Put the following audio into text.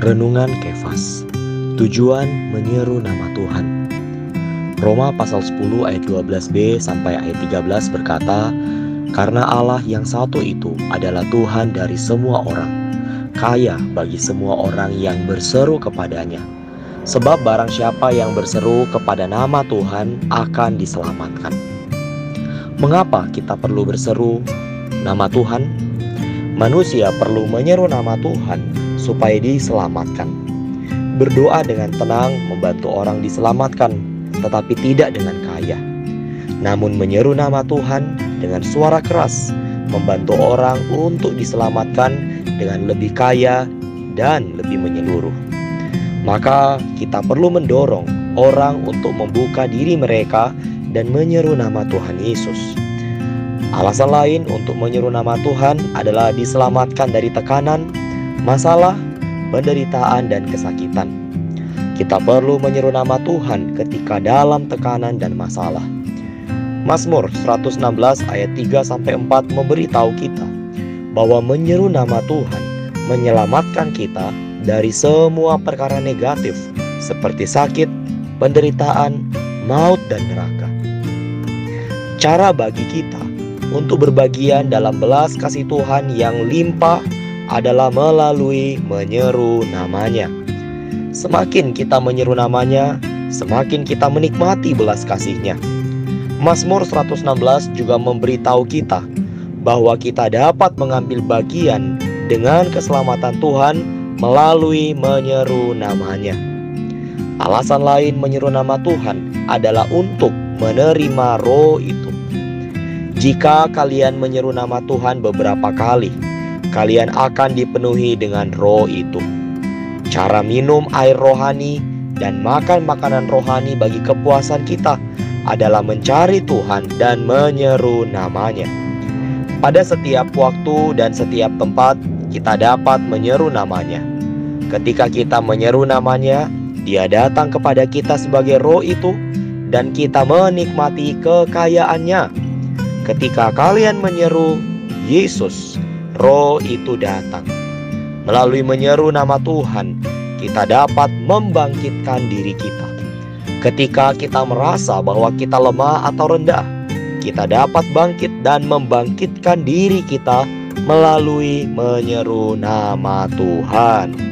Renungan Kefas. Tujuan menyeru nama Tuhan. Roma pasal 10 ayat 12b sampai ayat 13 berkata Karena Allah yang satu itu adalah Tuhan dari semua orang Kaya bagi semua orang yang berseru kepadanya. Sebab barang siapa yang berseru kepada nama Tuhan akan diselamatkan. Mengapa kita perlu berseru nama Tuhan? Manusia perlu menyeru nama Tuhan supaya diselamatkan. Berdoa dengan tenang membantu orang diselamatkan, tetapi tidak dengan kaya. Namun menyeru nama Tuhan dengan suara keras membantu orang untuk diselamatkan dengan lebih kaya dan lebih menyeluruh. Maka kita perlu mendorong orang untuk membuka diri mereka dan menyeru nama Tuhan Yesus. Alasan lain untuk menyeru nama Tuhan adalah diselamatkan dari tekanan, masalah, penderitaan, dan kesakitan. Kita perlu menyeru nama Tuhan ketika dalam tekanan dan masalah. Mazmur 116 ayat 3 sampai 4 memberitahu kita bahwa menyeru nama Tuhan menyelamatkan kita dari semua perkara negatif seperti sakit, penderitaan, maut dan neraka. Cara bagi kita untuk berbagian dalam belas kasih Tuhan yang limpah adalah melalui menyeru namanya. Semakin kita menyeru namanya, semakin kita menikmati belas kasihnya. Mazmur 116 juga memberitahu kita bahwa kita dapat mengambil bagian dengan keselamatan Tuhan melalui menyeru namanya. Alasan lain menyeru nama Tuhan adalah untuk menerima roh itu. Jika kalian menyeru nama Tuhan beberapa kali, kalian akan dipenuhi dengan roh itu. Cara minum air rohani dan makan makanan rohani bagi kepuasan kita adalah mencari Tuhan dan menyeru namanya. Pada setiap waktu dan setiap tempat kita dapat menyeru namanya. Ketika kita menyeru namanya, dia datang kepada kita sebagai roh itu dan kita menikmati kekayaannya. Ketika kalian menyeru Yesus, roh itu datang. Melalui menyeru nama Tuhan, kita dapat membangkitkan diri kita. Ketika kita merasa bahwa kita lemah atau rendah, kita dapat bangkit dan membangkitkan diri kita melalui menyeru nama Tuhan.